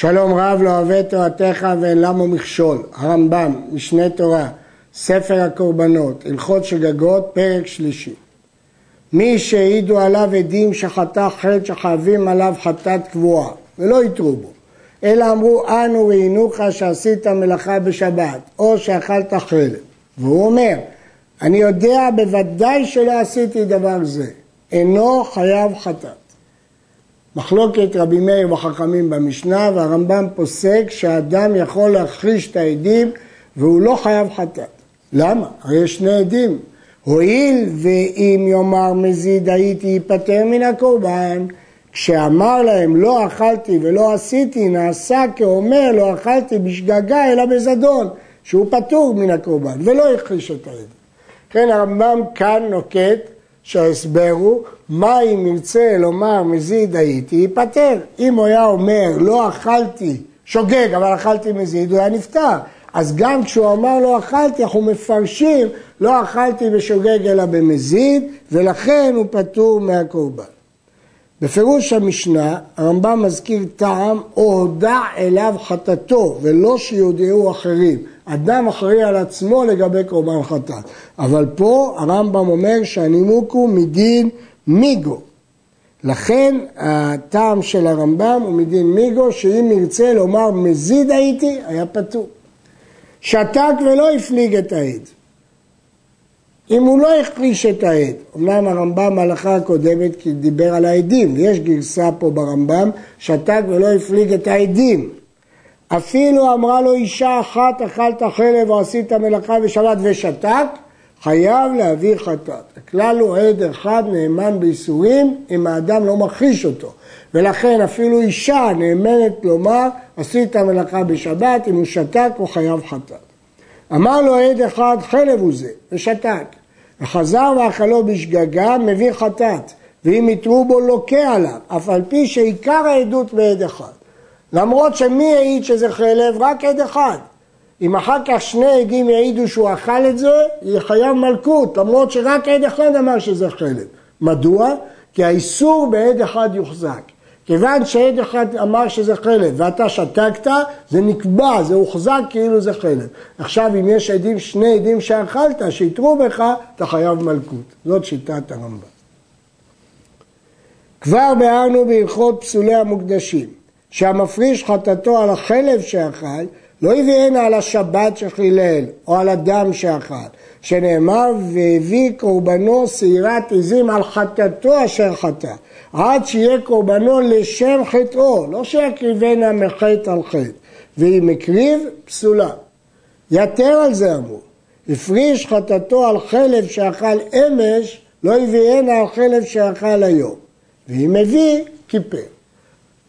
שלום רב לא אוהב תורתך ואין למה מכשול, הרמב"ם, משנה תורה, ספר הקורבנות, הלכות שגגות, פרק שלישי. מי שהעידו עליו עדים שחטא חטא שחייבים עליו חטאת קבועה ולא יתרו בו, אלא אמרו אנו ראינוך שעשית מלאכה בשבת או שאכלת חלב. והוא אומר, אני יודע בוודאי שלא עשיתי דבר זה, אינו חייב חטאת. מחלוקת רבי מאיר וחכמים במשנה והרמב"ם פוסק שהאדם יכול להכחיש את העדים והוא לא חייב חטאת. למה? הרי יש שני עדים. הואיל ואם יאמר מזיד הייתי ייפטר מן הקורבן, כשאמר להם לא אכלתי ולא עשיתי, נעשה כאומר לא אכלתי בשגגה אלא בזדון, שהוא פטור מן הקורבן, ולא הכחיש את העדים. כן הרמב"ם כאן נוקט שההסבר הוא, מה אם ירצה לומר מזיד הייתי, ייפטר. אם הוא היה אומר, לא אכלתי, שוגג, אבל אכלתי מזיד, הוא היה נפטר. אז גם כשהוא אמר לא אכלתי, אנחנו מפרשים, לא אכלתי בשוגג אלא במזיד, ולכן הוא פטור מהקורבן. בפירוש המשנה, הרמב"ם מזכיר טעם, או הודע אליו חטאתו, ולא שיודעו אחרים. אדם אחראי על עצמו לגבי קורבן חטאת. אבל פה הרמב"ם אומר שהנימוק הוא מדין מיגו. לכן הטעם של הרמב"ם הוא מדין מיגו, שאם ירצה לומר מזיד הייתי, היה פטור. שתק ולא הפליג את העד. אם הוא לא הכחיש את העד, אמנם הרמב"ם בהלכה הקודמת דיבר על העדים, ויש גרסה פה ברמב"ם, שתק ולא הפליג את העדים. אפילו אמרה לו אישה אחת, אכלת חלב או עשית מלאכה בשבת ושתק, חייב להביא חטאת. הכלל הוא עד אחד נאמן בייסורים אם האדם לא מכחיש אותו. ולכן אפילו אישה נאמנת לומר, עשית מלאכה בשבת, אם הוא שתק הוא חייב חטאת. אמר לו עד אחד, חלב הוא זה, ושתק. וחזר ואכלו בשגגה, מביא חטאת. ואם יתרו בו לוקה עליו, אף על פי שעיקר העדות בעד אחד. למרות שמי העיד שזה חלב? רק עד אחד. אם אחר כך שני עדים יעידו שהוא אכל את זה, יהיה חייב מלכות, למרות שרק עד אחד אמר שזה חלב. מדוע? כי האיסור בעד אחד יוחזק. כיוון שעד אחד אמר שזה חלב ואתה שתקת, זה נקבע, זה הוחזק כאילו זה חלב. עכשיו אם יש עדים, שני עדים שאכלת, שיתרו בך, אתה חייב מלכות. זאת שיטת הרמב"ם. כבר ביארנו בהלכות פסולי המוקדשים. שהמפריש חטאתו על החלב שאכל, לא הביאנה על השבת שחילל, או על הדם שאכל, שנאמר, והביא קורבנו שעירת עזים על חטאתו אשר חטא, עד שיהיה קורבנו לשם חטאו, לא שיקריבנה מחטא על חטא, ואם הקריב, פסולה. יתר על זה אמרו, הפריש חטאתו על חלב שאכל אמש, לא הביאנה על חלב שאכל היום, ואם הביא, כיפר.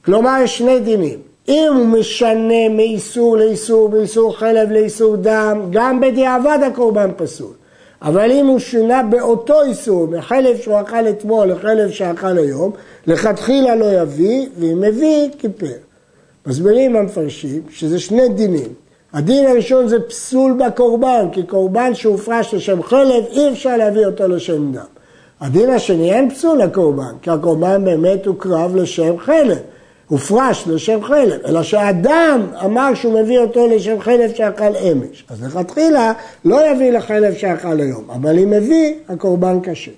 כלומר, יש שני דינים. אם הוא משנה מאיסור לאיסור, מאיסור חלב לאיסור דם, גם בדיעבד הקורבן פסול. אבל אם הוא שינה באותו איסור, מחלב שהוא אכל אתמול לחלב שאכל היום, לכתחילה לא יביא, ואם מביא, כיפר. מסבירים המפרשים שזה שני דינים. הדין הראשון זה פסול בקורבן, כי קורבן שהופרש לשם חלב, אי אפשר להביא אותו לשם דם. הדין השני אין פסול לקורבן, כי הקורבן באמת הוא קרב לשם חלב. הופרש לשם חלב, אלא שאדם אמר שהוא מביא אותו לשם חלב שאכל אמש. אז לכתחילה לא יביא לחלב שאכל היום, אבל אם מביא, הקורבן קשה.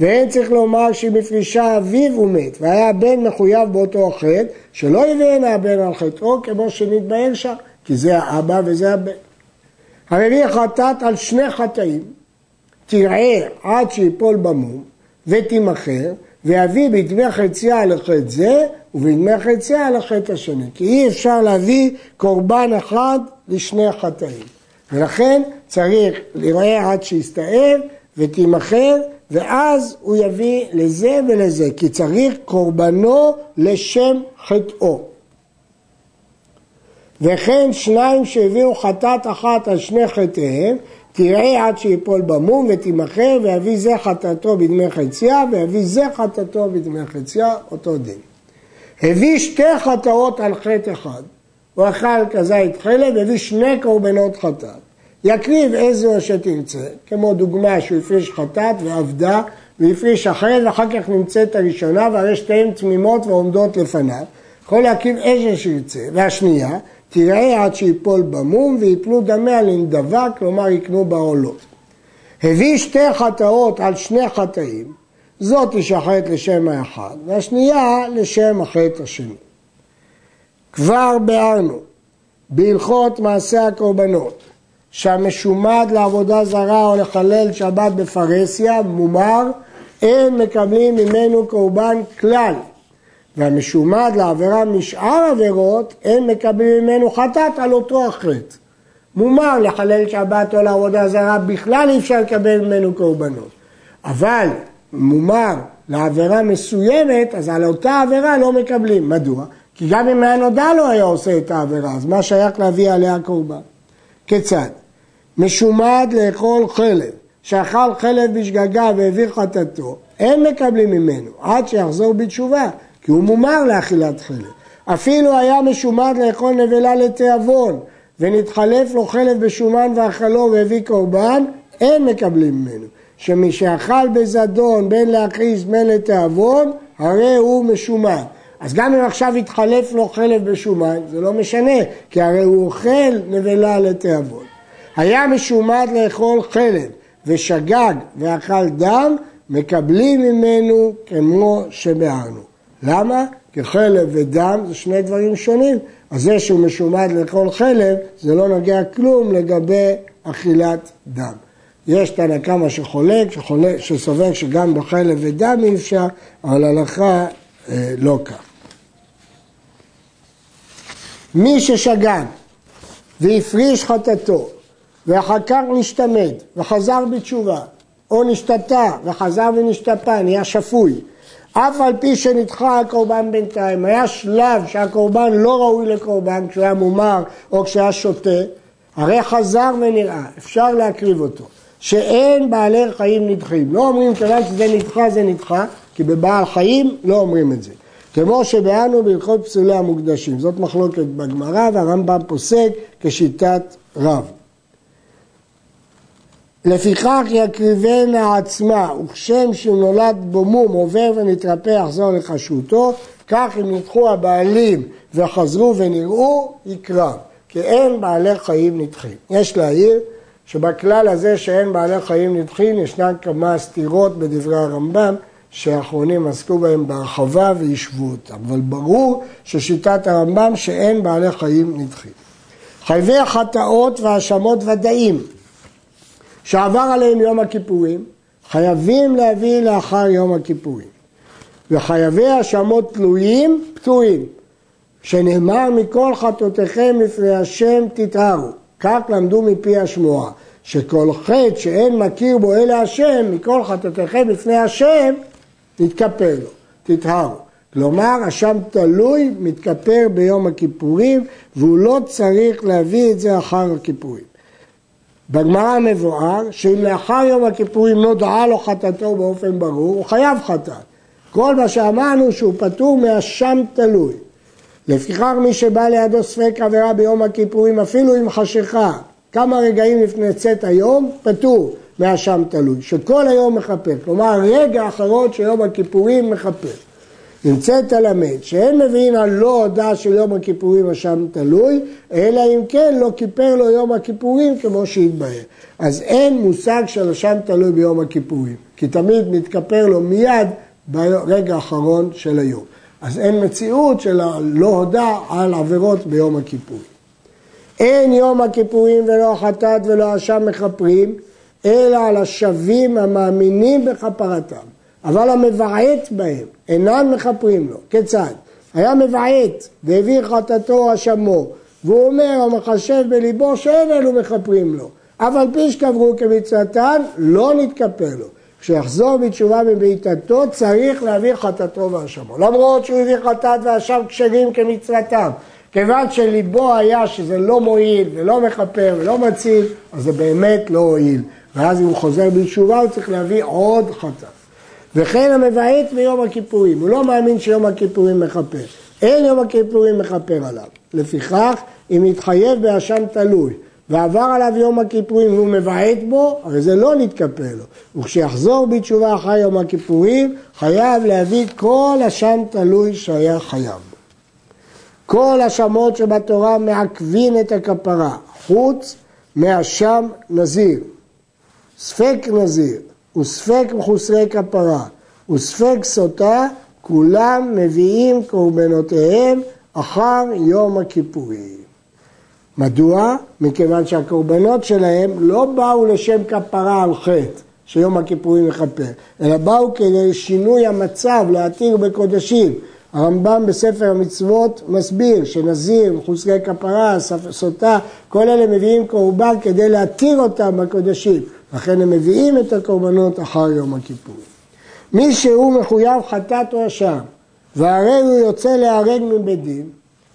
ואין צריך לומר שאם הפרישה אביו הוא מת, והיה הבן מחויב באותו החטא, שלא יביאנה הבן על חטאו כמו שנתבהר שם, כי זה האבא וזה הבן. המביא חטאת על שני חטאים, תראה עד שיפול במום, ותימכר, ויביא בדמי חצייה לחטא זה, ובדמי חצייה לחטא השני. כי אי אפשר להביא קורבן אחד לשני חטאים. ולכן צריך לראה עד שיסתאב ותימכר, ואז הוא יביא לזה ולזה, כי צריך קורבנו לשם חטאו. וכן שניים שהביאו חטאת אחת על שני חטאיהם, תראה עד שיפול במום ותימכר ויביא זה חטאתו בדמי חצייה ויביא זה חטאתו בדמי חצייה, אותו דין. הביא שתי חטאות על חטא אחד, הוא אכל כזית חלב, הביא שני קורבנות חטאת. יקריב איזו שתרצה, כמו דוגמה שהוא הפריש חטאת ועבדה והפריש אחרת ואחר כך נמצאת הראשונה והרי שתיהן תמימות ועומדות לפניו, יכול להקים אש שירצה, והשנייה, תראה עד שיפול במום ויפלו דמיה לנדבה, כלומר יקנו בעולות. הביא שתי חטאות על שני חטאים, זאת תשחט לשם האחד, והשנייה לשם החטא השני. כבר ביארנו בהלכות מעשה הקורבנות שהמשומד לעבודה זרה או לחלל שבת בפרהסיה מומר אין מקבלים ממנו קורבן כלל והמשומד לעבירה משאר עבירות אין מקבלים ממנו חטאת על אותו החטא מומר לחלל שבת או לעבודה זרה בכלל אי אפשר לקבל ממנו קורבנות אבל מומר לעבירה מסוימת אז על אותה עבירה לא מקבלים מדוע? כי גם אם היה נודע לו היה עושה את העבירה, אז מה שייך להביא עליה קורבן? כיצד? משומד לאכול חלב, שאכל חלב בשגגה והעביר חטאתו, אין מקבלים ממנו עד שיחזור בתשובה, כי הוא מומר לאכילת חלב. אפילו היה משומד לאכול נבלה לתיאבון, ונתחלף לו חלב בשומן ואכלו והביא קורבן, אין מקבלים ממנו. שמי שאכל בזדון בין להכריז בין לתיאבון, הרי הוא משומד. אז גם אם עכשיו יתחלף לו חלב בשומן, זה לא משנה, כי הרי הוא אוכל נבלה לתיאבון. היה משומד לאכול חלב ושגג ואכל דם, מקבלים ממנו כמו שביארנו. למה? כי חלב ודם זה שני דברים שונים. אז זה שהוא משומד לאכול חלב, זה לא נוגע כלום לגבי אכילת דם. יש תנא קמא שחולק, שחולק, שסובר שגם בחלב ודם אי אפשר, אבל הלכה אה, לא כך. מי ששגג והפריש חטאתו ואחר כך נשתמד וחזר בתשובה או נשתתה וחזר ונשתפה, נהיה שפוי אף על פי שנדחה הקורבן בינתיים, היה שלב שהקורבן לא ראוי לקורבן כשהוא היה מומר או כשהיה שותה, הרי חזר ונראה, אפשר להקריב אותו, שאין בעלי חיים נדחים. לא אומרים כיוון שזה נדחה זה נדחה, כי בבעל חיים לא אומרים את זה. כמו שבאנו בהלכות פסולי המוקדשים. זאת מחלוקת בגמרא והרמב"ם פוסק כשיטת רב. לפיכך יקריבנה עצמה, וכשם שהוא נולד בו מום עובר ונתרפא יחזור לכשרותו, כך אם נדחו הבעלים וחזרו ונראו, יקרב, כי אין בעלי חיים נדחים. יש להעיר שבכלל הזה שאין בעלי חיים נדחים ישנן כמה סתירות בדברי הרמב"ם שהאחרונים עסקו בהם בהרחבה וישבו אותם, אבל ברור ששיטת הרמב"ם שאין בעלי חיים נדחים. חייבי החטאות והאשמות ודאים שעבר עליהם יום הכיפורים, חייבים להביא לאחר יום הכיפורים. וחייבי האשמות תלויים, פטורים, שנאמר מכל חטאותיכם לפני השם תתארו. כך למדו מפי השמועה, שכל חטא שאין מכיר בו אלא השם, מכל חטאותיכם לפני השם, נתכפר לו, תטהרו. כלומר, אשם תלוי, מתכפר ביום הכיפורים, והוא לא צריך להביא את זה אחר הכיפורים. בגמרא מבואר שאם לאחר יום הכיפורים לא דעה לו חטאתו באופן ברור, הוא חייב חטאת. כל מה שאמרנו שהוא פטור מאשם תלוי. לפיכך מי שבא לידו ספק עבירה ביום הכיפורים, אפילו עם חשיכה, כמה רגעים לפני צאת היום, פטור. מהשם תלוי, שכל היום מכפר, כלומר הרגע האחרון של יום הכיפורים מכפר. נמצאת תלמד שאין מבין על לא הודעה של יום הכיפורים השם תלוי, אלא אם כן לא כיפר לו יום הכיפורים כמו שהתבהר. אז אין מושג של השם תלוי ביום הכיפורים, כי תמיד מתכפר לו מיד ברגע האחרון של היום. אז אין מציאות של לא הודע על עבירות ביום הכיפורים. אין יום הכיפורים ולא החטאת ולא אשם מכפרים, אלא על השבים המאמינים בכפרתם. אבל המבעט בהם אינם מכפרים לו. כיצד? היה מבעט והביא חטאתו אשמו, והוא אומר, המחשב בליבו שאין אלו מכפרים לו. אף על פי שקברו כמצוותן, לא נתכפר לו. כשיחזור בתשובה מבעיטתו, צריך להביא חטאתו ואשמו. למרות שהוא הביא חטאת ואשם כשרים כמצוותם. כיוון שליבו היה שזה לא מועיל ולא מכפר ולא מציל, אז זה באמת לא הועיל. ואז אם הוא חוזר בתשובה הוא צריך להביא עוד חטא. וכן המבעט ביום הכיפורים, הוא לא מאמין שיום הכיפורים מכפר. אין יום הכיפורים מכפר עליו. לפיכך, אם יתחייב באשם תלוי ועבר עליו יום הכיפורים והוא מבעט בו, הרי זה לא נתכפר לו. וכשיחזור בתשובה אחרי יום הכיפורים, חייב להביא כל אשם תלוי שהיה חייב. כל השמות שבתורה מעכבין את הכפרה, חוץ מהשם נזיר, ספק נזיר וספק מחוסרי כפרה וספק סוטה, כולם מביאים קורבנותיהם אחר יום הכיפורים. מדוע? מכיוון שהקורבנות שלהם לא באו לשם כפרה על חטא, שיום הכיפורים יכפר, אלא באו כדי שינוי המצב, להתיר בקודשים. הרמב"ם בספר המצוות מסביר שנזיר, מחוסרי כפרה, סוטה, כל אלה מביאים קורבן כדי להתיר אותם בקודשים. לכן הם מביאים את הקורבנות אחר יום הכיפורים. מי שהוא מחויב חטאת אשם, והרי הוא יוצא להרג מבית דין,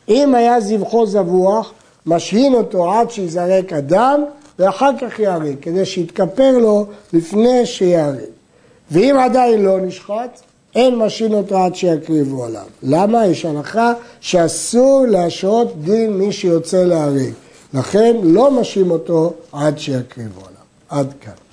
אם היה זבחו זבוח, משהין אותו עד שיזרק הדם, ואחר כך ייהרג, כדי שיתכפר לו לפני שיהרג. ואם עדיין לא נשחט, אין משהין אותו עד שיקריבו עליו. למה? יש הנחה שאסור להשהות דין מי שיוצא להרג. לכן לא משהים אותו עד שיקריבו עליו. עד כאן.